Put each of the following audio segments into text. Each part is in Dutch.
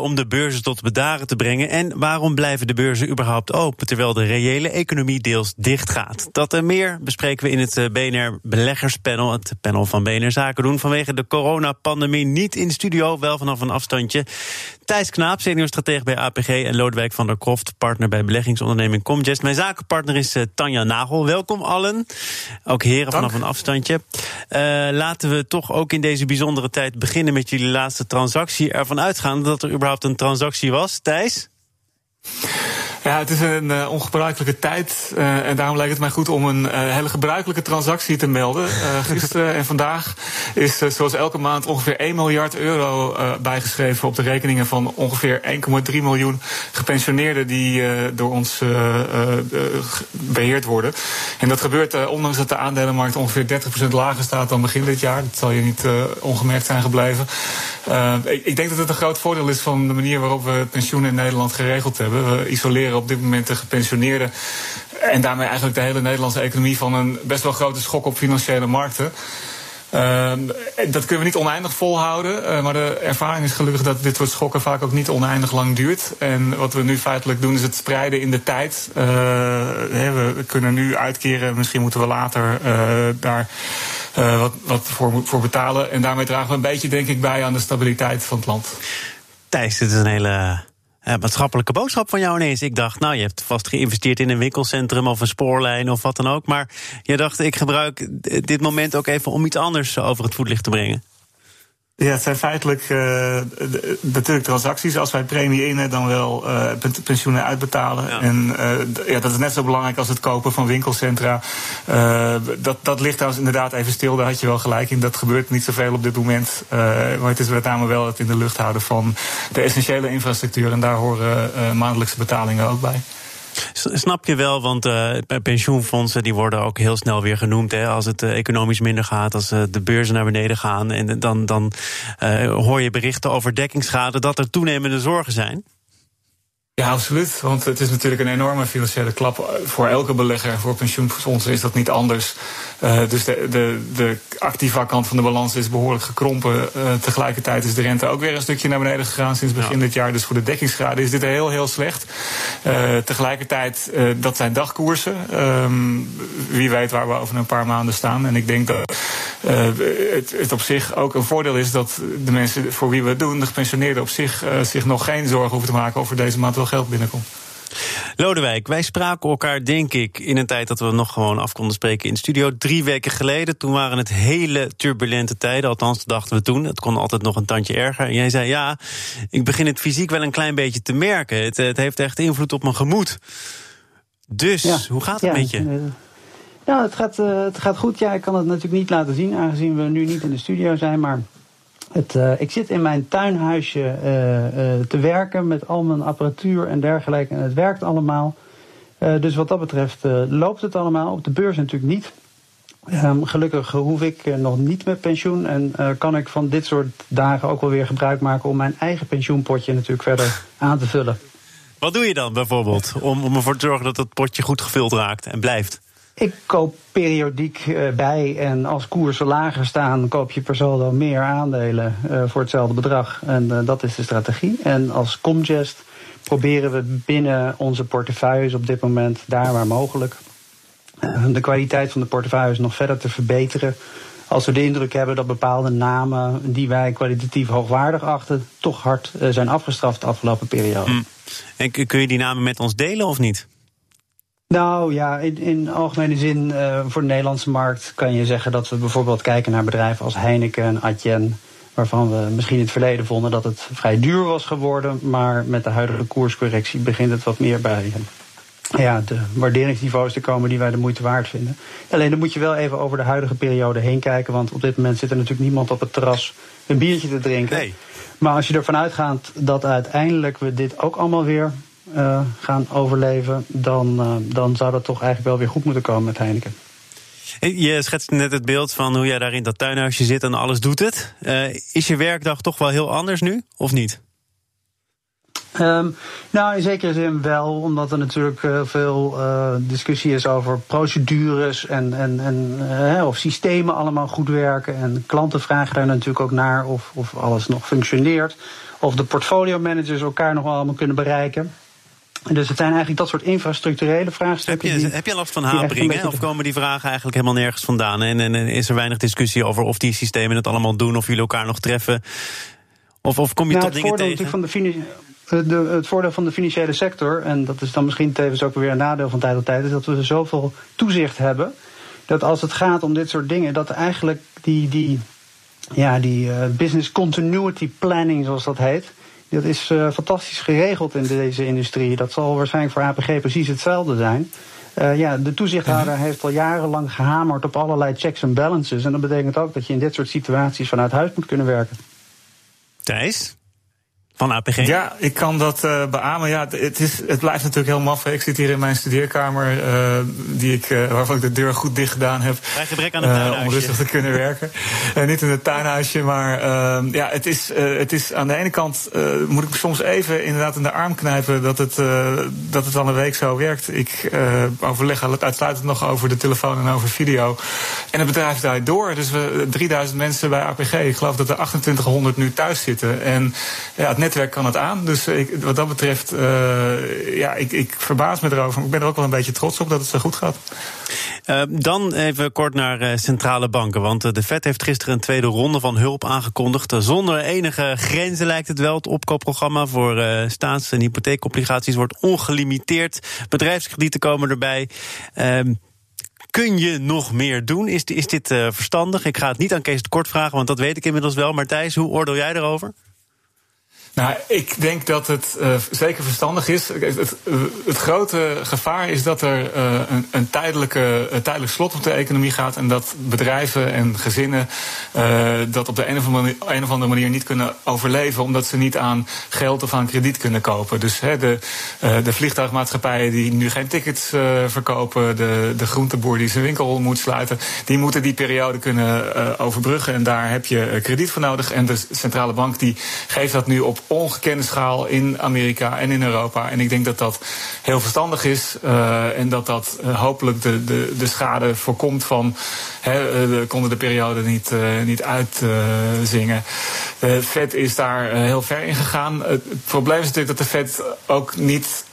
om de beurzen tot bedaren te brengen? En waarom blijven de beurzen überhaupt open terwijl de reële economie deels dicht gaat? Dat en meer bespreken we in het eh, BNR Beleggerspanel, het panel van BNR Zaken doen. Vanwege de coronapandemie niet in studio, wel vanaf een afstandje. Thijs Knaap, seniorstratege bij APG en Lodewijk van der Kroft, partner bij beleggingsonderneming Comgest. Mijn zakenpartner is uh, Tanja Nagel. Welkom allen, ook heren vanaf een afstandje. Uh, laten we toch ook in deze bijzondere tijd beginnen met jullie laatste transactie. Ervan uitgaan dat er überhaupt een transactie was. Thijs? Ja, het is een uh, ongebruikelijke tijd. Uh, en daarom lijkt het mij goed om een uh, hele gebruikelijke transactie te melden. gisteren en vandaag is zoals elke maand ongeveer 1 miljard euro bijgeschreven op de rekeningen van ongeveer 1,3 miljoen gepensioneerden die door ons beheerd worden. En dat gebeurt ondanks dat de aandelenmarkt ongeveer 30% lager staat dan begin dit jaar. Dat zal je niet ongemerkt zijn gebleven. Ik, ik, denk dat het een groot voordeel is van de manier waarop we pensioenen in Nederland geregeld hebben. We isoleren op dit moment de gepensioneerden. En daarmee eigenlijk de hele Nederlandse economie van een best wel grote schok op financiële markten. Uh, dat kunnen we niet oneindig volhouden. Uh, maar de ervaring is gelukkig dat dit soort schokken vaak ook niet oneindig lang duurt. En wat we nu feitelijk doen is het spreiden in de tijd. Uh, we kunnen nu uitkeren, misschien moeten we later daar wat, wat voor, voor betalen. En daarmee dragen we een beetje, denk ik, bij aan de stabiliteit van het land. Thijs, dit is een hele uh, maatschappelijke boodschap van jou ineens. Ik dacht, nou, je hebt vast geïnvesteerd in een winkelcentrum of een spoorlijn of wat dan ook. Maar je dacht, ik gebruik dit moment ook even om iets anders over het voetlicht te brengen. Ja, het zijn feitelijk uh, natuurlijk transacties. Als wij premie innen, dan wel uh, pensioenen uitbetalen. En uh, ja, dat is net zo belangrijk als het kopen van winkelcentra. dat, dat ligt trouwens inderdaad even stil, daar had je wel gelijk in. Dat gebeurt niet zoveel op dit moment. maar het is met name wel het in de lucht houden van de essentiële infrastructuur. En daar horen maandelijkse betalingen ook bij. Snap je wel, want uh, pensioenfondsen die worden ook heel snel weer genoemd. Hè, als het uh, economisch minder gaat, als uh, de beurzen naar beneden gaan. En dan, dan hoor je berichten over dekkingsschade dat er toenemende zorgen zijn. Ja, absoluut. Want het is natuurlijk een enorme financiële klap voor elke belegger. Voor pensioenfondsen is dat niet anders. Uh, dus de, de, de activa kant van de balans is behoorlijk gekrompen. Uh, tegelijkertijd is de rente ook weer een stukje naar beneden gegaan sinds begin dit jaar. Dus voor de dekkingsgraden is dit heel, heel slecht. Uh, tegelijkertijd, dat zijn dagkoersen. Um, wie weet waar we over een paar maanden staan. En ik denk dat het, het, op zich ook een voordeel is dat de mensen voor wie we het doen, de gepensioneerden op zich, zich nog geen zorgen hoeven te maken over deze maand wel geld binnenkomt. Lodewijk, wij spraken elkaar, denk ik, in een tijd dat we nog gewoon af konden spreken in de studio. Drie weken geleden. Toen waren het hele turbulente tijden. Althans, dachten we toen. Het kon altijd nog een tandje erger. En jij zei: Ja, ik begin het fysiek wel een klein beetje te merken. Het, het heeft echt invloed op mijn gemoed. Dus, hoe gaat het met je? Ja, het gaat, uh, het gaat goed. Ja, ik kan het natuurlijk niet laten zien, aangezien we nu niet in de studio zijn. Maar het, uh, ik zit in mijn tuinhuisje uh, te werken met al mijn apparatuur en dergelijke. En het werkt allemaal. dus wat dat betreft loopt het allemaal. Op de beurs natuurlijk niet. Um, gelukkig hoef ik nog niet met pensioen. En kan ik van dit soort dagen ook wel weer gebruik maken om mijn eigen pensioenpotje natuurlijk verder aan te vullen. Wat doe je dan bijvoorbeeld om, om ervoor te zorgen dat het potje goed gevuld raakt en blijft? Ik koop periodiek uh, bij en als koersen lager staan, koop je per saldo meer aandelen uh, voor hetzelfde bedrag. En uh, dat is de strategie. En als Comgest proberen we binnen onze portefeuilles op dit moment, daar waar mogelijk, de kwaliteit van de portefeuilles nog verder te verbeteren. Als we de indruk hebben dat bepaalde namen die wij kwalitatief hoogwaardig achten, toch hard zijn afgestraft de afgelopen periode. Hmm. En kun je die namen met ons delen of niet? Nou ja, in, in algemene zin uh, voor de Nederlandse markt kan je zeggen dat we bijvoorbeeld kijken naar bedrijven als Heineken en Adyen. Waarvan we misschien in het verleden vonden dat het vrij duur was geworden. Maar met de huidige koerscorrectie begint het wat meer bij ja, de waarderingsniveaus te komen die wij de moeite waard vinden. Alleen dan moet je wel even over de huidige periode heen kijken. Want op dit moment zit er natuurlijk niemand op het terras een biertje te drinken. Nee. Maar als je ervan uitgaat dat uiteindelijk we dit ook allemaal weer gaan overleven, dan, dan zou dat toch eigenlijk wel weer goed moeten komen met Heineken. Je schetst net het beeld van hoe jij daar in dat tuinhuisje zit en alles doet het. is je werkdag toch wel heel anders nu, of niet? Um, nou, in zekere zin wel, omdat er natuurlijk uh, veel uh, discussie is over procedures en, en, en uh, of systemen allemaal goed werken. En klanten vragen daar natuurlijk ook naar of, of alles nog functioneert. Of de portfolio managers elkaar nog wel allemaal kunnen bereiken. Dus het zijn eigenlijk dat soort infrastructurele vraagstukken. Heb je, heb je last van haperingen? Of komen die vragen eigenlijk helemaal nergens vandaan? En, en, en, is er weinig discussie over of die systemen het allemaal doen, of jullie elkaar nog treffen? Of, of kom je nou, tot dingen tegen? Van de de, het voordeel van de financiële sector, en dat is dan misschien tevens ook weer een nadeel van tijd tot tijd, is dat we zoveel toezicht hebben. Dat als het gaat om dit soort dingen, dat eigenlijk die, die, ja, die uh, business continuity planning, zoals dat heet, dat is uh, fantastisch geregeld in deze industrie. Dat zal waarschijnlijk voor APG precies hetzelfde zijn. Uh, ja, de toezichthouder mhm. heeft al jarenlang gehamerd op allerlei checks en balances. En dat betekent ook dat je in dit soort situaties vanuit huis moet kunnen werken. Thijs? Van APG? Ja, ik kan dat uh, beamen. Ja, het, is, het blijft natuurlijk heel maf. Ik zit hier in mijn studeerkamer, uh, die ik, uh, waarvan ik de deur goed dicht gedaan heb. Bij gebrek aan een tuinhuisje. om rustig te kunnen werken. niet in het tuinhuisje, maar ehm, ja, het is, het is aan de ene kant moet ik soms even inderdaad in de arm knijpen dat het, dat het al een week zo werkt. Ik overleg uitsluitend nog over de telefoon en over video. En het bedrijf draait door. Dus we 3000 mensen bij APG. Ik geloof dat er 2800 nu thuis zitten. En ja, het net netwerk kan het aan. Dus ik, wat dat betreft, uh, ja, ik, ik verbaas me erover. Ik ben er ook wel een beetje trots op dat het zo goed gaat. Uh, dan even kort naar uh, centrale banken. Want de Fed heeft gisteren een tweede ronde van hulp aangekondigd. zonder enige grenzen lijkt het wel. Het opkoopprogramma voor staats- en hypotheekobligaties wordt ongelimiteerd. Bedrijfskredieten komen erbij. Ehm, kun je nog meer doen? Is, is dit verstandig? Ik ga het niet aan Kees Kort vragen, want dat weet ik inmiddels wel. Maar Thijs, hoe oordeel jij erover? Nou, ik denk dat het uh, zeker verstandig is. Het, het, grote gevaar is dat er uh, een, een, tijdelijke, tijdelijk slot op de economie gaat. En dat bedrijven en gezinnen uh, dat op de een of, andere, manier niet kunnen overleven. Omdat ze niet aan geld of aan krediet kunnen kopen. Dus de, de vliegtuigmaatschappijen die nu geen tickets verkopen. De, de groenteboer die zijn winkel moet sluiten. Die moeten die periode kunnen overbruggen. En daar heb je krediet voor nodig. En de centrale bank die geeft dat nu op ongekende schaal in Amerika en in Europa. En ik denk dat dat heel verstandig is. Uh, en dat dat uh, hopelijk de, de, de schade voorkomt van. He, we konden de periode niet, niet uitzingen. de Fed is daar heel ver in gegaan. Het, probleem is natuurlijk dat de Fed ook niet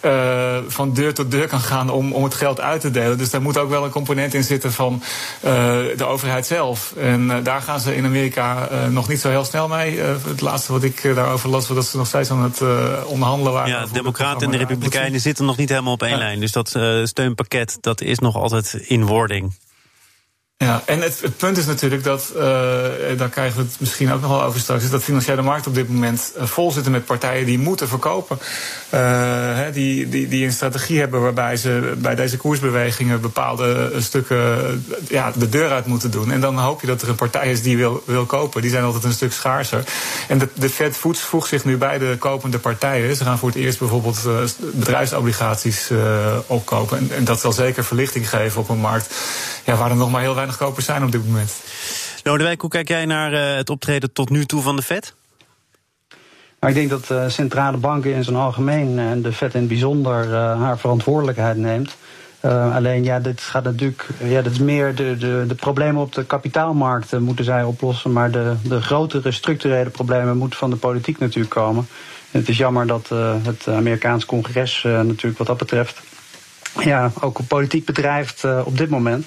van deur tot deur kan gaan om, om het geld uit te delen. Dus daar moet ook wel een component in zitten van de overheid zelf. En daar gaan ze in Amerika nog niet zo heel snel mee. het laatste wat ik daarover las dat ze nog steeds aan het onderhandelen waren. Ja, de Democraten en de Republikeinen zitten nog niet helemaal op één lijn. Dus dat steunpakket dat is nog altijd in wording. Ja, en het, punt is natuurlijk dat, uh, daar krijgen we het misschien ook nog wel over straks, is dat financiële markt op dit moment uh, vol zitten met partijen die moeten verkopen. Uh, die, die, die een strategie hebben waarbij ze bij deze koersbewegingen bepaalde stukken ja, de deur uit moeten doen. En dan hoop je dat er een partij is die wil, wil kopen. Die zijn altijd een stuk schaarser. En de, de Fed voegt zich nu bij de kopende partijen. Ze gaan voor het eerst bijvoorbeeld bedrijfsobligaties opkopen. En, en dat zal zeker verlichting geven op een markt ja, waar er nog maar heel weinig kopers zijn op dit moment. Lodewijk, hoe kijk jij naar uh, het optreden tot nu toe van de Fed? Maar ik denk dat uh, centrale banken in zijn algemeen en de Fed in het bijzonder uh, haar verantwoordelijkheid neemt. alleen ja, dit gaat natuurlijk. Ja, dat is meer de, de, de problemen op de kapitaalmarkten moeten zij oplossen. Maar de, de grotere structurele problemen moeten van de politiek natuurlijk komen. En het is jammer dat het Amerikaans congres natuurlijk wat dat betreft. Ja, ook politiek bedrijft op dit moment.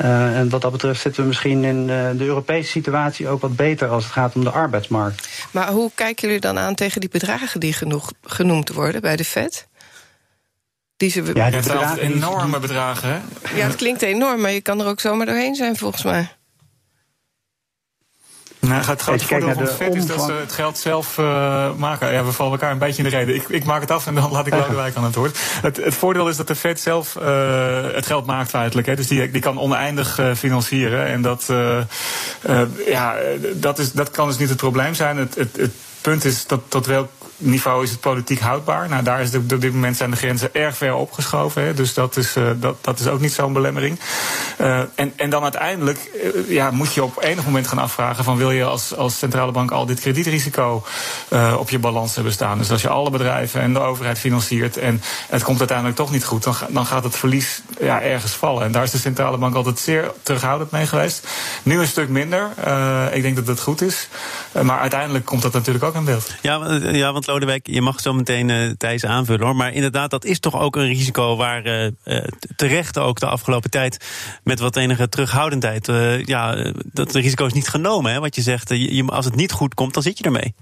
Uh, en wat dat betreft zitten we misschien in uh, de Europese situatie ook wat beter als het gaat om de arbeidsmarkt. Maar hoe kijken jullie dan aan tegen die bedragen die genoeg, genoemd worden bij de Fed? Die ze ja, dat zijn enorme bedragen, hè? Ja, het klinkt enorm, maar je kan er ook zomaar doorheen zijn, volgens mij. Nou, het grote voordeel van de vet is dat ze het geld zelf uh, maken. Ja, we vallen elkaar een beetje in de reden. Ik, ik maak het af en dan laat ik Lodewijk aan het woord. Het, het voordeel is dat de vet zelf uh, het geld maakt feitelijk. Hè. Dus die, die kan oneindig uh, financieren. En dat, ja, dat, is, dat kan dus niet het probleem zijn. Het, het, het punt is dat tot welk niveau is het politiek houdbaar. Nou, daar is op dit moment zijn de grenzen erg ver opgeschoven. Hè, dus dat is, uh, dat, dat is ook niet zo'n belemmering. Uh, en, en dan uiteindelijk uh, ja, moet je op enig moment gaan afvragen: van wil je als, als centrale bank al dit kredietrisico op je balans hebben staan? Dus als je alle bedrijven en de overheid financiert en het komt uiteindelijk toch niet goed, dan, dan gaat het verlies ja, ergens vallen. En daar is de centrale bank altijd zeer terughoudend mee geweest. Nu een stuk minder. ik denk dat dat goed is. maar uiteindelijk komt dat natuurlijk ook in beeld. Ja, ja want Lodewijk, je mag zo meteen uh, Thijs aanvullen hoor. Maar inderdaad, dat is toch ook een risico waar uh, terecht ook de afgelopen tijd met wat enige terughoudendheid. ja, dat risico is niet genomen. Hè, wat je zegt, als het niet goed komt, dan zit je ermee.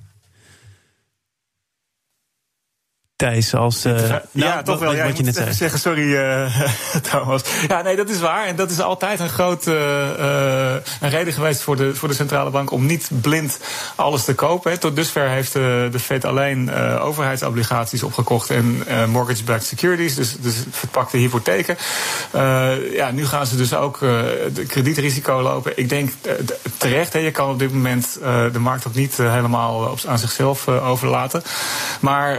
Thijs, als. Uh, ja, nou, toch wel. Wat, ja, wat je net zei. zeggen, sorry, uh, Thomas. Ja, nee, dat is waar. En dat is altijd een grote uh, een reden geweest voor de, voor de centrale bank om niet blind alles te kopen. Hè. Tot dusver heeft de, de Fed alleen overheidsobligaties opgekocht en mortgage-backed securities, dus, dus verpakte hypotheken. ja, nu gaan ze dus ook de kredietrisico lopen. Ik denk terecht, hè, je kan op dit moment de markt ook niet helemaal op, aan zichzelf overlaten. Maar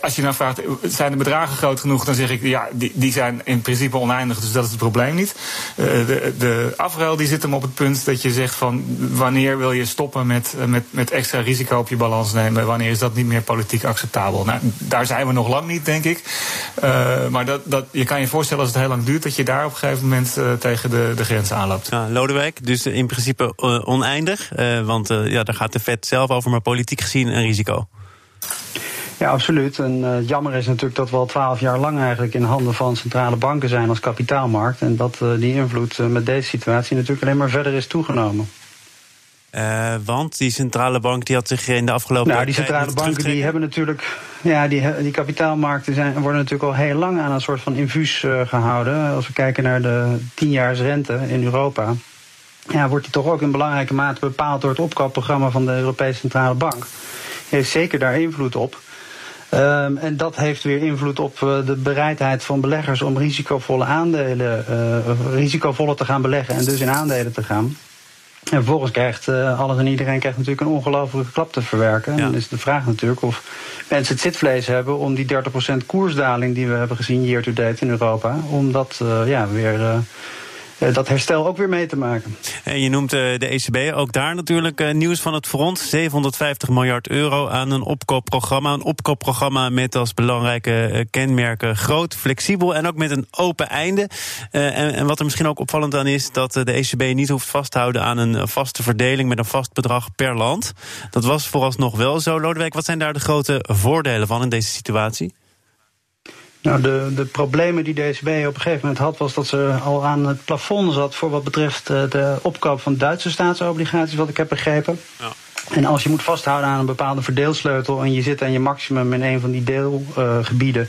als je nou vraagt, zijn de bedragen groot genoeg? Dan zeg ik, ja, die, die zijn in principe oneindig, dus dat is het probleem niet. Uh, de, de afruil die zit hem op het punt dat je zegt van wanneer wil je stoppen met, eh, met, met extra risico op je balans nemen? Wanneer is dat niet meer politiek acceptabel? Nou, daar zijn we nog lang niet, denk ik. Uh, maar dat, dat, je kan je voorstellen als het heel lang duurt, dat je daar op een gegeven moment tegen de, de grens aanloopt. Ja, Lodewijk, dus in principe oneindig. want ja, daar gaat de Fed zelf over, maar politiek gezien een risico. Ja, absoluut. En uh, jammer is natuurlijk dat we al twaalf jaar lang eigenlijk in handen van centrale banken zijn als kapitaalmarkt. En dat uh, die invloed uh, met deze situatie natuurlijk alleen maar verder is toegenomen. want die centrale bank die had zich in de afgelopen Nou, die centrale banken die hebben natuurlijk. Ja, die, die kapitaalmarkten zijn, worden natuurlijk al heel lang aan een soort van infuus gehouden. Als we kijken naar de tienjaarsrente in Europa. Ja, wordt die toch ook in belangrijke mate bepaald door het opkoopprogramma van de Europese Centrale Bank. Heeft zeker daar invloed op. Um, en dat heeft weer invloed op uh, de bereidheid van beleggers om risicovolle aandelen, uh, risicovolle te gaan beleggen en dus in aandelen te gaan. En vervolgens krijgt uh, alles en iedereen krijgt natuurlijk een ongelofelijke klap te verwerken. Ja. En dan is de vraag natuurlijk of mensen het zitvlees hebben om die 30% koersdaling die we hebben gezien year to date in Europa, om dat ja, weer eh, dat herstel ook weer mee te maken. En je noemt eh, de ECB, ook daar natuurlijk eh, nieuws van het front. 750 miljard euro aan een opkoopprogramma. Een opkoopprogramma met als belangrijke kenmerken groot, flexibel en ook met een open einde. En, en wat er misschien ook opvallend aan is, dat de ECB niet hoeft vast te houden aan een vaste verdeling met een vast bedrag per land. Dat was vooralsnog wel zo. Lodewijk, wat zijn daar de grote voordelen van in deze situatie? Nou, de, de problemen die de ECB op een gegeven moment had, was dat ze al aan het plafond zat voor wat betreft eh, de opkoop van Duitse staatsobligaties, wat ik heb begrepen. Ja. En als je moet vasthouden aan een bepaalde verdeelsleutel en je zit aan je maximum in een van die deelgebieden,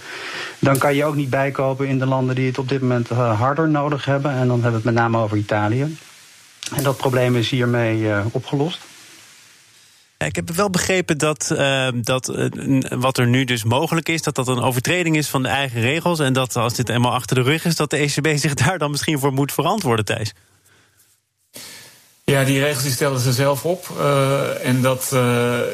dan kan je ook niet bijkopen in de landen die het op dit moment uh, harder nodig hebben. En dan hebben we het met name over Italië. En dat probleem is hiermee uh, opgelost. Ik heb wel begrepen dat, uh, dat uh, wat er nu dus mogelijk is, dat dat een overtreding is van de eigen regels. En dat als dit eenmaal achter de rug is, dat de ECB zich daar dan misschien voor moet verantwoorden, Thijs. Ja, die regels die stellen ze zelf op. Uh, en dat, uh,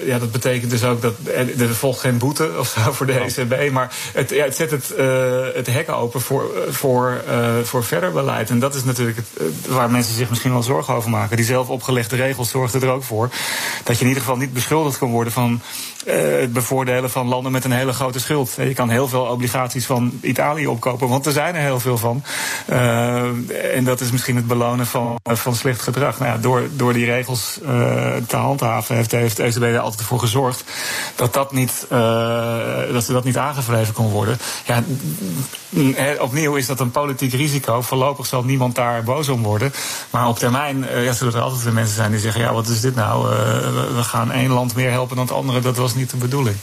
ja, dat betekent dus ook dat er volgt geen boete of zo voor de ECB. Maar het, ja, het zet het, uh, het hek open voor, voor, voor verder beleid. En dat is natuurlijk het, waar mensen zich misschien wel zorgen over maken. Die zelf opgelegde regels zorgen er ook voor dat je in ieder geval niet beschuldigd kan worden van het bevoordelen van landen met een hele grote schuld. Je kan heel veel obligaties van Italië opkopen, want er zijn er heel veel van. en dat is misschien het belonen van, van slecht gedrag. Nou ja, door, door die regels uh, te handhaven heeft, de ECB er altijd voor gezorgd dat, dat, niet, dat ze dat niet aangevreven kon worden. Ja, opnieuw is dat een politiek risico. Voorlopig zal niemand daar boos om worden. Maar op termijn ja, zullen er altijd weer mensen zijn die zeggen: ja, wat is dit nou? we gaan één land meer helpen dan het andere. Dat was niet de bedoeling.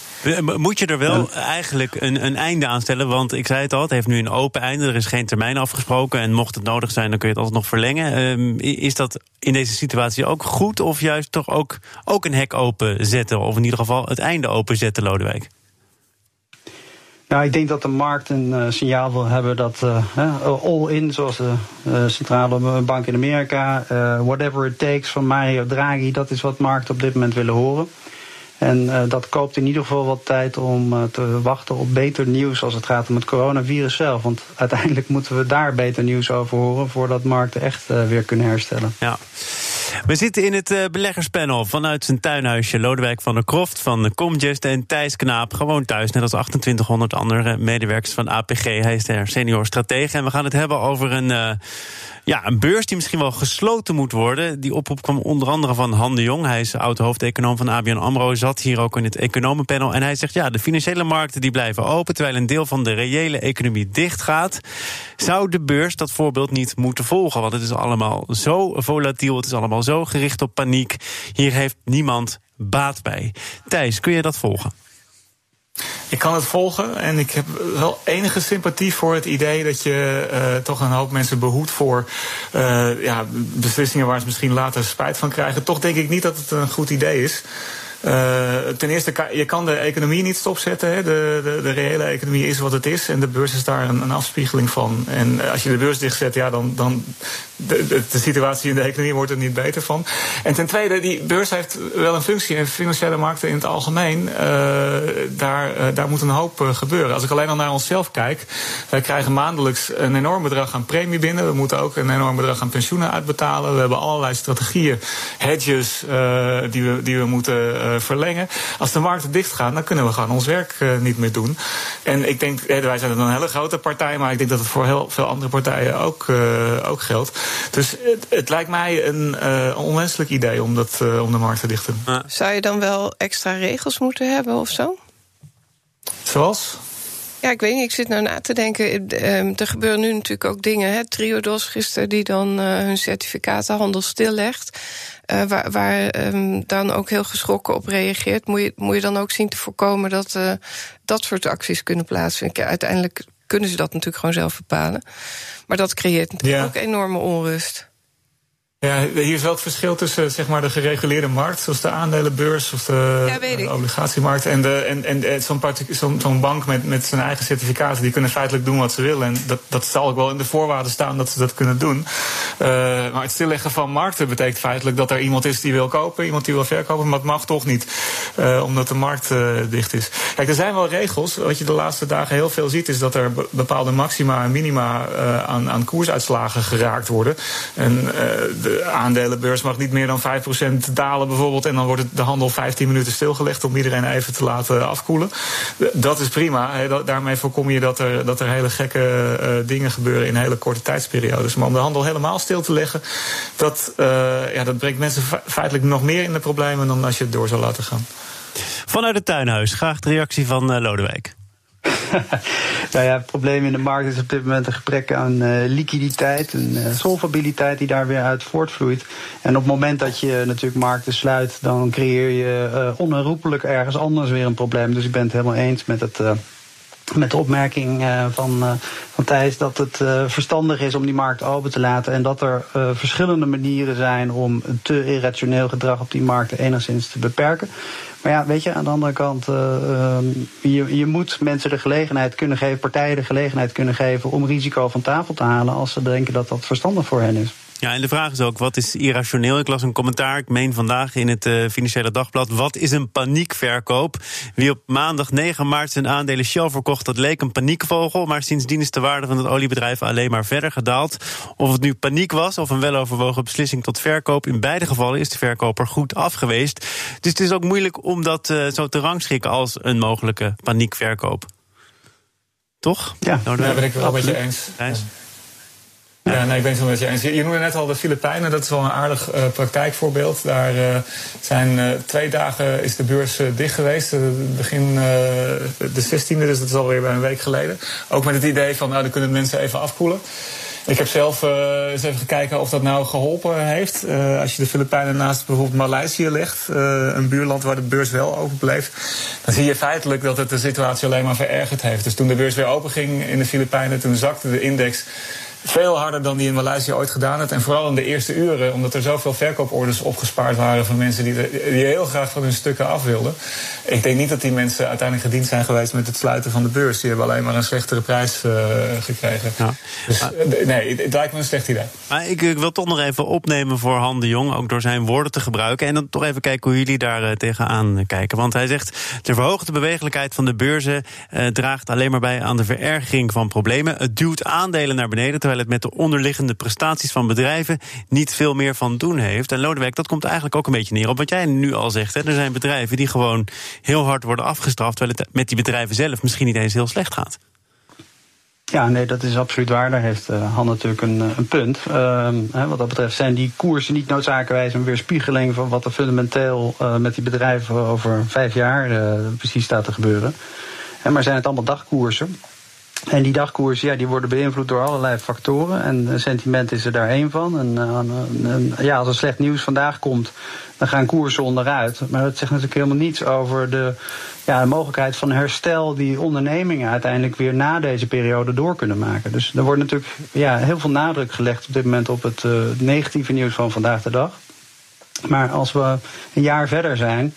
Moet je er wel eigenlijk een, een einde aan stellen? Want ik zei het al, het heeft nu een open einde. Er is geen termijn afgesproken. En mocht het nodig zijn, dan kun je het altijd nog verlengen. Um, is dat in deze situatie ook goed? Of juist toch ook, ook een hek openzetten? Of in ieder geval het einde openzetten, Lodewijk? Nou, ik denk dat de markt een uh, signaal wil hebben dat uh, all-in, zoals de uh, centrale bank in Amerika, whatever it takes van Mario Draghi, dat is wat markten op dit moment willen horen. En uh, dat koopt in ieder geval wat tijd om uh, te wachten op beter nieuws als het gaat om het coronavirus zelf. Want uiteindelijk moeten we daar beter nieuws over horen voordat markten echt uh, weer kunnen herstellen. Ja. We zitten in het beleggerspanel vanuit zijn tuinhuisje Lodewijk van der Kroft van Comgest en Thijs Knaap. Gewoon thuis, net als 2800 andere medewerkers van APG. Hij is de senior stratege. En we gaan het hebben over een, ja, een beurs die misschien wel gesloten moet worden. Die oproep kwam onder andere van Han de Jong. Hij is oud-hoofdeconoom van ABN AMRO. Zat hier ook in het economenpanel. En hij zegt, ja, de financiële markten die blijven open... terwijl een deel van de reële economie dicht gaat. Zou de beurs dat voorbeeld niet moeten volgen? Want het is allemaal zo volatiel, het is allemaal zo gericht op paniek. Hier heeft niemand baat bij. Thijs, kun je dat volgen? Ik kan het volgen en ik heb wel enige sympathie voor het idee dat je uh, toch een hoop mensen behoedt voor uh, ja, beslissingen waar ze misschien later spijt van krijgen. Toch denk ik niet dat het een goed idee is. Uh, ten eerste, je kan de economie niet stopzetten. Hè. De, de, de, reële economie is wat het is. En de beurs is daar een, een afspiegeling van. En als je de beurs dichtzet, ja, dan, dan de, de, situatie in de economie wordt er niet beter van. En ten tweede, die beurs heeft wel een functie. En financiële markten in het algemeen, uh, daar, uh, daar moet een hoop gebeuren. Als ik alleen al naar onszelf kijk. Wij krijgen maandelijks een enorm bedrag aan premie binnen. We moeten ook een enorm bedrag aan pensioenen uitbetalen. We hebben allerlei strategieën, hedges, die, we, die we moeten verlengen. Als de markten dicht gaan, dan kunnen we gewoon ons werk niet meer doen. En ik denk, wij zijn een hele grote partij, maar ik denk dat het voor heel veel andere partijen ook, ook geldt. Dus het, het lijkt mij een uh, onwenselijk idee om, dat, uh, om de markt te dichten. Zou je dan wel extra regels moeten hebben of zo? Zoals? Ja, ik weet niet. Ik zit nou na te denken. Er gebeuren nu natuurlijk ook dingen. Hè? Triodos gisteren die dan uh, hun certificatenhandel stillegt. Uh, waar, waar um, dan ook heel geschrokken op reageert. Moet je, moet je dan ook zien te voorkomen dat uh, dat soort acties kunnen plaatsvinden. Uiteindelijk kunnen ze dat natuurlijk gewoon zelf bepalen. Maar dat creëert natuurlijk ja. ook enorme onrust. Ja, hier is wel het verschil tussen zeg maar, de gereguleerde markt, zoals de aandelenbeurs of de, ja, de obligatiemarkt. En, de, en, en, en zo'n zo zo bank met, met zijn eigen certificaten, die kunnen feitelijk doen wat ze willen. En dat, dat zal ook wel in de voorwaarden staan dat ze dat kunnen doen. Uh, maar het stilleggen van markten betekent feitelijk dat er iemand is die wil kopen, iemand die wil verkopen, maar het mag toch niet, uh, omdat de markt uh, dicht is. Kijk, er zijn wel regels. Wat je de laatste dagen heel veel ziet, is dat er bepaalde maxima en minima aan, aan koersuitslagen geraakt worden. En de aandelenbeurs mag niet meer dan 5% dalen bijvoorbeeld. En dan wordt de handel 15 minuten stilgelegd om iedereen even te laten afkoelen. Dat is prima. Daarmee voorkom je dat er, dat er hele gekke uh, dingen gebeuren in hele korte tijdsperiodes. Maar om de handel helemaal stil te leggen, dat, uh, ja, dat brengt mensen feitelijk nog meer in de problemen dan als je het door zou laten gaan. Vanuit het tuinhuis, graag de reactie van uh, Lodewijk. nou ja, het probleem in de markt is op dit moment een gebrek aan uh, liquiditeit en uh, solvabiliteit die daar weer uit voortvloeit. En op het moment dat je natuurlijk markten sluit, dan creëer je uh, onherroepelijk ergens anders weer een probleem. Dus ik ben het helemaal eens met het met de opmerking uh, van, uh, van Thijs dat het uh, verstandig is om die markt open te laten. En dat er verschillende manieren zijn om te irrationeel gedrag op die markten enigszins te beperken. Maar ja, weet je, aan de andere kant, je, je moet mensen de gelegenheid kunnen geven, partijen de gelegenheid kunnen geven om risico van tafel te halen als ze denken dat dat verstandig voor hen is. Ja, en de vraag is ook, wat is irrationeel? Ik las een commentaar, ik meen vandaag in het uh, Financiële Dagblad... wat is een paniekverkoop? Wie op maandag 9 maart zijn aandelen Shell verkocht... dat leek een paniekvogel, maar sindsdien is de waarde van het oliebedrijf... alleen maar verder gedaald. Of het nu paniek was of een weloverwogen beslissing tot verkoop... in beide gevallen is de verkoper goed afgeweest. Dus het is ook moeilijk om dat uh, zo te rangschikken... als een mogelijke paniekverkoop. Toch? Ja, nou, daar ben ik wel met je eens. eens. Ja, nee, ik ben het wel met je eens. Je noemde net al de Filipijnen, dat is wel een aardig uh, praktijkvoorbeeld. Daar uh, zijn uh, twee dagen is de beurs dicht geweest, begin de 16e, dus dat is alweer bij een week geleden. Ook met het idee van, nou, dan kunnen mensen even afkoelen. Ik heb zelf eens even gekeken of dat nou geholpen heeft. Als je de Filipijnen naast bijvoorbeeld Maleisië legt, een buurland waar de beurs wel open bleef, dan zie je feitelijk dat het de situatie alleen maar verergerd heeft. Dus toen de beurs weer open ging in de Filipijnen, toen zakte de index veel harder dan die in Maleisië ooit gedaan heeft. En vooral in de eerste uren, omdat er zoveel verkooporders opgespaard waren van mensen die, die heel graag van hun stukken af wilden. Ik denk niet dat die mensen uiteindelijk gediend zijn geweest met het sluiten van de beurs. Die hebben alleen maar een slechtere prijs uh, gekregen. Ja. Dus nee, het lijkt me een slecht idee. Maar ik, ik, wil toch nog even opnemen voor Han de Jong, ook door zijn woorden te gebruiken. En dan toch even kijken hoe jullie daar uh, tegenaan kijken. Want hij zegt: de verhoogde bewegelijkheid van de beurzen draagt alleen maar bij aan de verergering van problemen. Het duwt aandelen naar beneden, terwijl het met de onderliggende prestaties van bedrijven niet veel meer van doen heeft. En Lodewijk, dat komt eigenlijk ook een beetje neer op wat jij nu al zegt. Hè. Er zijn bedrijven die gewoon heel hard worden afgestraft, terwijl het met die bedrijven zelf misschien niet eens heel slecht gaat. Ja, nee, dat is absoluut waar. Daar heeft uh, Han natuurlijk een, eh, een punt. Hè, wat dat betreft zijn die koersen niet noodzakelijkerwijs een weerspiegeling van wat er fundamenteel uh, met die bedrijven over vijf jaar precies staat te gebeuren. En maar zijn het allemaal dagkoersen. En die dagkoersen ja, die worden beïnvloed door allerlei factoren. En sentiment is er daar één van. En, en, ja, als er slecht nieuws vandaag komt, dan gaan koersen onderuit. Maar dat zegt natuurlijk helemaal niets over de, ja, mogelijkheid van herstel die ondernemingen uiteindelijk weer na deze periode door kunnen maken. Dus er wordt natuurlijk ja, heel veel nadruk gelegd op dit moment op het negatieve nieuws van vandaag de dag. Maar als we een jaar verder zijn,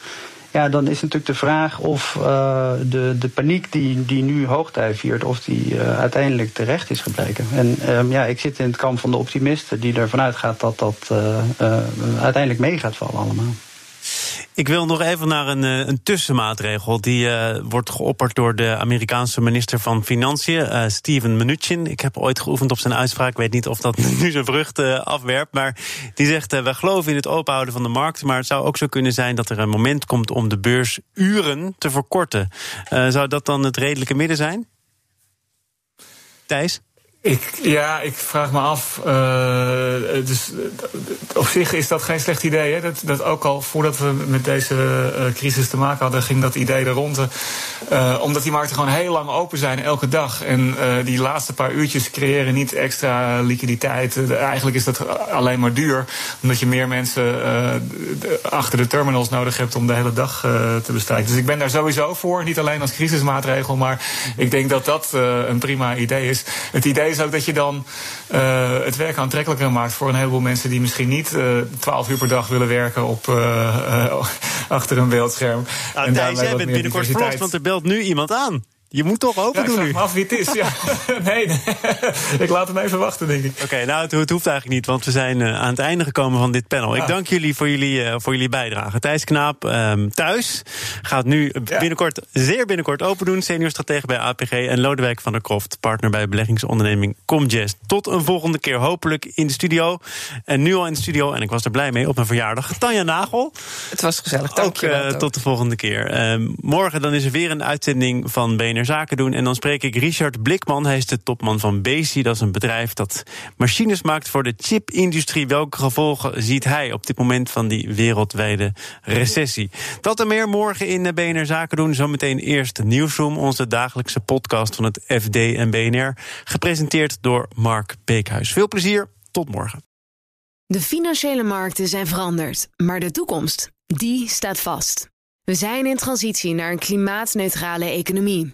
ja, dan is natuurlijk de vraag of uh, de, de paniek die, die nu hoogtij viert, of die uh, uiteindelijk terecht is gebleken. En um, ja, ik zit in het kamp van de optimisten die ervan uitgaat dat dat uh, uiteindelijk mee gaat vallen allemaal. Ik wil nog even naar een, eh, een tussenmaatregel. Die uh, wordt geopperd door de Amerikaanse minister van Financiën, uh, Steven Mnuchin. Ik heb ooit geoefend op zijn uitspraak. Ik weet niet of dat nu zijn vrucht uh, afwerpt. Maar die zegt: uh, Wij geloven in het openhouden van de markt. Maar het zou ook zo kunnen zijn dat er een moment komt om de beursuren te verkorten. zou dat dan het redelijke midden zijn? Thijs? Ik, ja, ik vraag me af. Uh, dus, op zich is dat geen slecht idee. Hè? Dat, dat ook al voordat we met deze uh, crisis te maken hadden, ging dat idee er rond. Omdat die markten gewoon heel lang open zijn, elke dag. En die laatste paar uurtjes creëren niet extra liquiditeit. eigenlijk is dat alleen maar duur. Omdat je meer mensen achter de terminals nodig hebt om de hele dag te bestrijken. Dus ik ben daar sowieso voor. Niet alleen als crisismaatregel, maar ik denk dat dat een prima idee is. Het idee is ook dat je dan uh, het werk aantrekkelijker maakt voor een heleboel mensen die misschien niet uh, eh, 12 uur per dag willen werken op, uh, achter een beeldscherm. Ah, en Thijs, jij bent binnenkort verlost, want er belt nu iemand aan. Je moet toch open ja, doen ik nu. af wie het is. Ja. nee, nee, ik laat hem even wachten, denk ik. Oké, okay, nou, het, het, hoeft eigenlijk niet, want we zijn uh, aan het einde gekomen van dit panel. Ja. Ik dank jullie voor jullie, uh, voor jullie bijdrage. Thijs Knaap um, thuis gaat nu binnenkort, zeer binnenkort open doen. Senior stratege bij APG. En Lodewijk van der Kroft, partner bij beleggingsonderneming Comgest. Tot een volgende keer, hopelijk in de studio. En nu al in de studio, en ik was er blij mee op mijn verjaardag. Tanja Nagel. Het was gezellig, dank ook, je wel, uh, Tot de volgende keer. Uh, morgen dan is er weer een uitzending van BNR Zaken doen. En dan spreek ik Richard Blikman. Hij is de topman van Bezi. Dat is een bedrijf dat machines maakt voor de chipindustrie. Welke gevolgen ziet hij op dit moment van die wereldwijde recessie? Dat en meer morgen in BNR Zaken doen. Zometeen eerst Nieuwsroom, onze dagelijkse podcast van het FD en BNR. Gepresenteerd door Mark Beekhuis. Veel plezier, tot morgen. De financiële markten zijn veranderd, maar de toekomst, die staat vast. We zijn in transitie naar een klimaatneutrale economie.